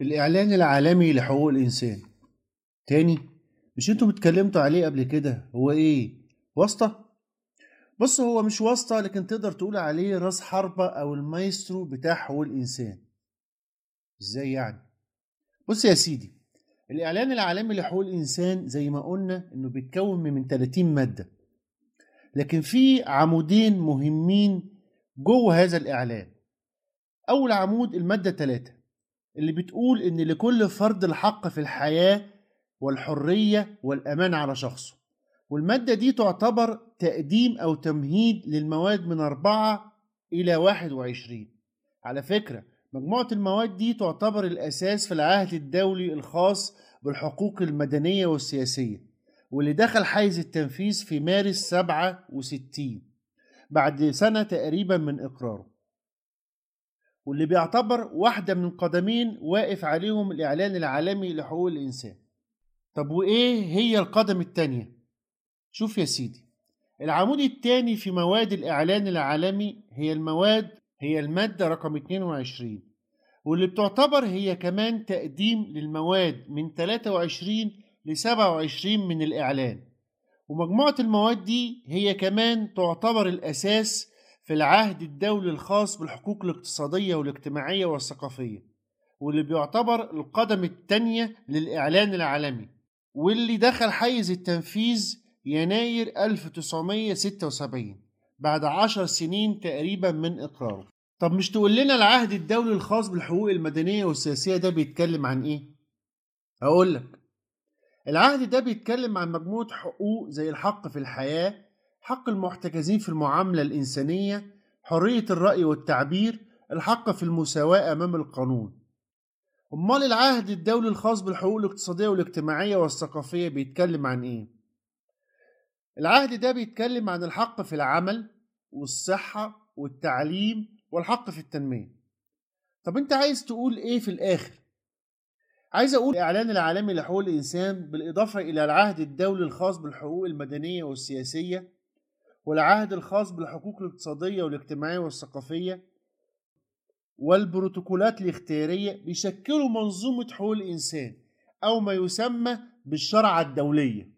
الإعلان العالمي لحقوق الإنسان. تاني مش أنتوا اتكلمتوا عليه قبل كده؟ هو إيه؟ واسطة؟ بص هو مش واسطة لكن تقدر تقول عليه راس حربة أو المايسترو بتاع حقوق الإنسان. إزاي يعني؟ بص يا سيدي الإعلان العالمي لحقوق الإنسان زي ما قلنا إنه بيتكون من 30 مادة. لكن في عمودين مهمين جوه هذا الإعلان. أول عمود المادة 3 اللي بتقول إن لكل فرد الحق في الحياة والحرية والأمان على شخصه. والمادة دي تعتبر تقديم أو تمهيد للمواد من أربعة إلى واحد وعشرين. على فكرة مجموعة المواد دي تعتبر الأساس في العهد الدولي الخاص بالحقوق المدنية والسياسية واللي دخل حيز التنفيذ في مارس 67 بعد سنة تقريبا من إقراره. واللي بيعتبر واحدة من قدمين واقف عليهم الإعلان العالمي لحقوق الإنسان طب وإيه هي القدم التانية؟ شوف يا سيدي العمود الثاني في مواد الإعلان العالمي هي المواد هي المادة رقم 22 واللي بتعتبر هي كمان تقديم للمواد من 23 ل 27 من الإعلان ومجموعة المواد دي هي كمان تعتبر الأساس في العهد الدولي الخاص بالحقوق الاقتصادية والاجتماعية والثقافية واللي بيعتبر القدم الثانية للإعلان العالمي واللي دخل حيز التنفيذ يناير 1976 بعد عشر سنين تقريبا من إقراره طب مش تقول لنا العهد الدولي الخاص بالحقوق المدنية والسياسية ده بيتكلم عن إيه؟ أقول لك العهد ده بيتكلم عن مجموعة حقوق زي الحق في الحياة حق المحتجزين في المعاملة الإنسانية حرية الرأي والتعبير الحق في المساواة أمام القانون. أمال العهد الدولي الخاص بالحقوق الاقتصادية والاجتماعية والثقافية بيتكلم عن إيه؟ العهد ده بيتكلم عن الحق في العمل والصحة والتعليم والحق في التنمية. طب أنت عايز تقول إيه في الآخر؟ عايز أقول الاعلان العالمي لحقوق الإنسان بالإضافة إلى العهد الدولي الخاص بالحقوق المدنية والسياسية والعهد الخاص بالحقوق الاقتصادية والاجتماعية والثقافية والبروتوكولات الاختيارية بيشكلوا منظومة حقوق الإنسان أو ما يسمى بالشرعة الدولية.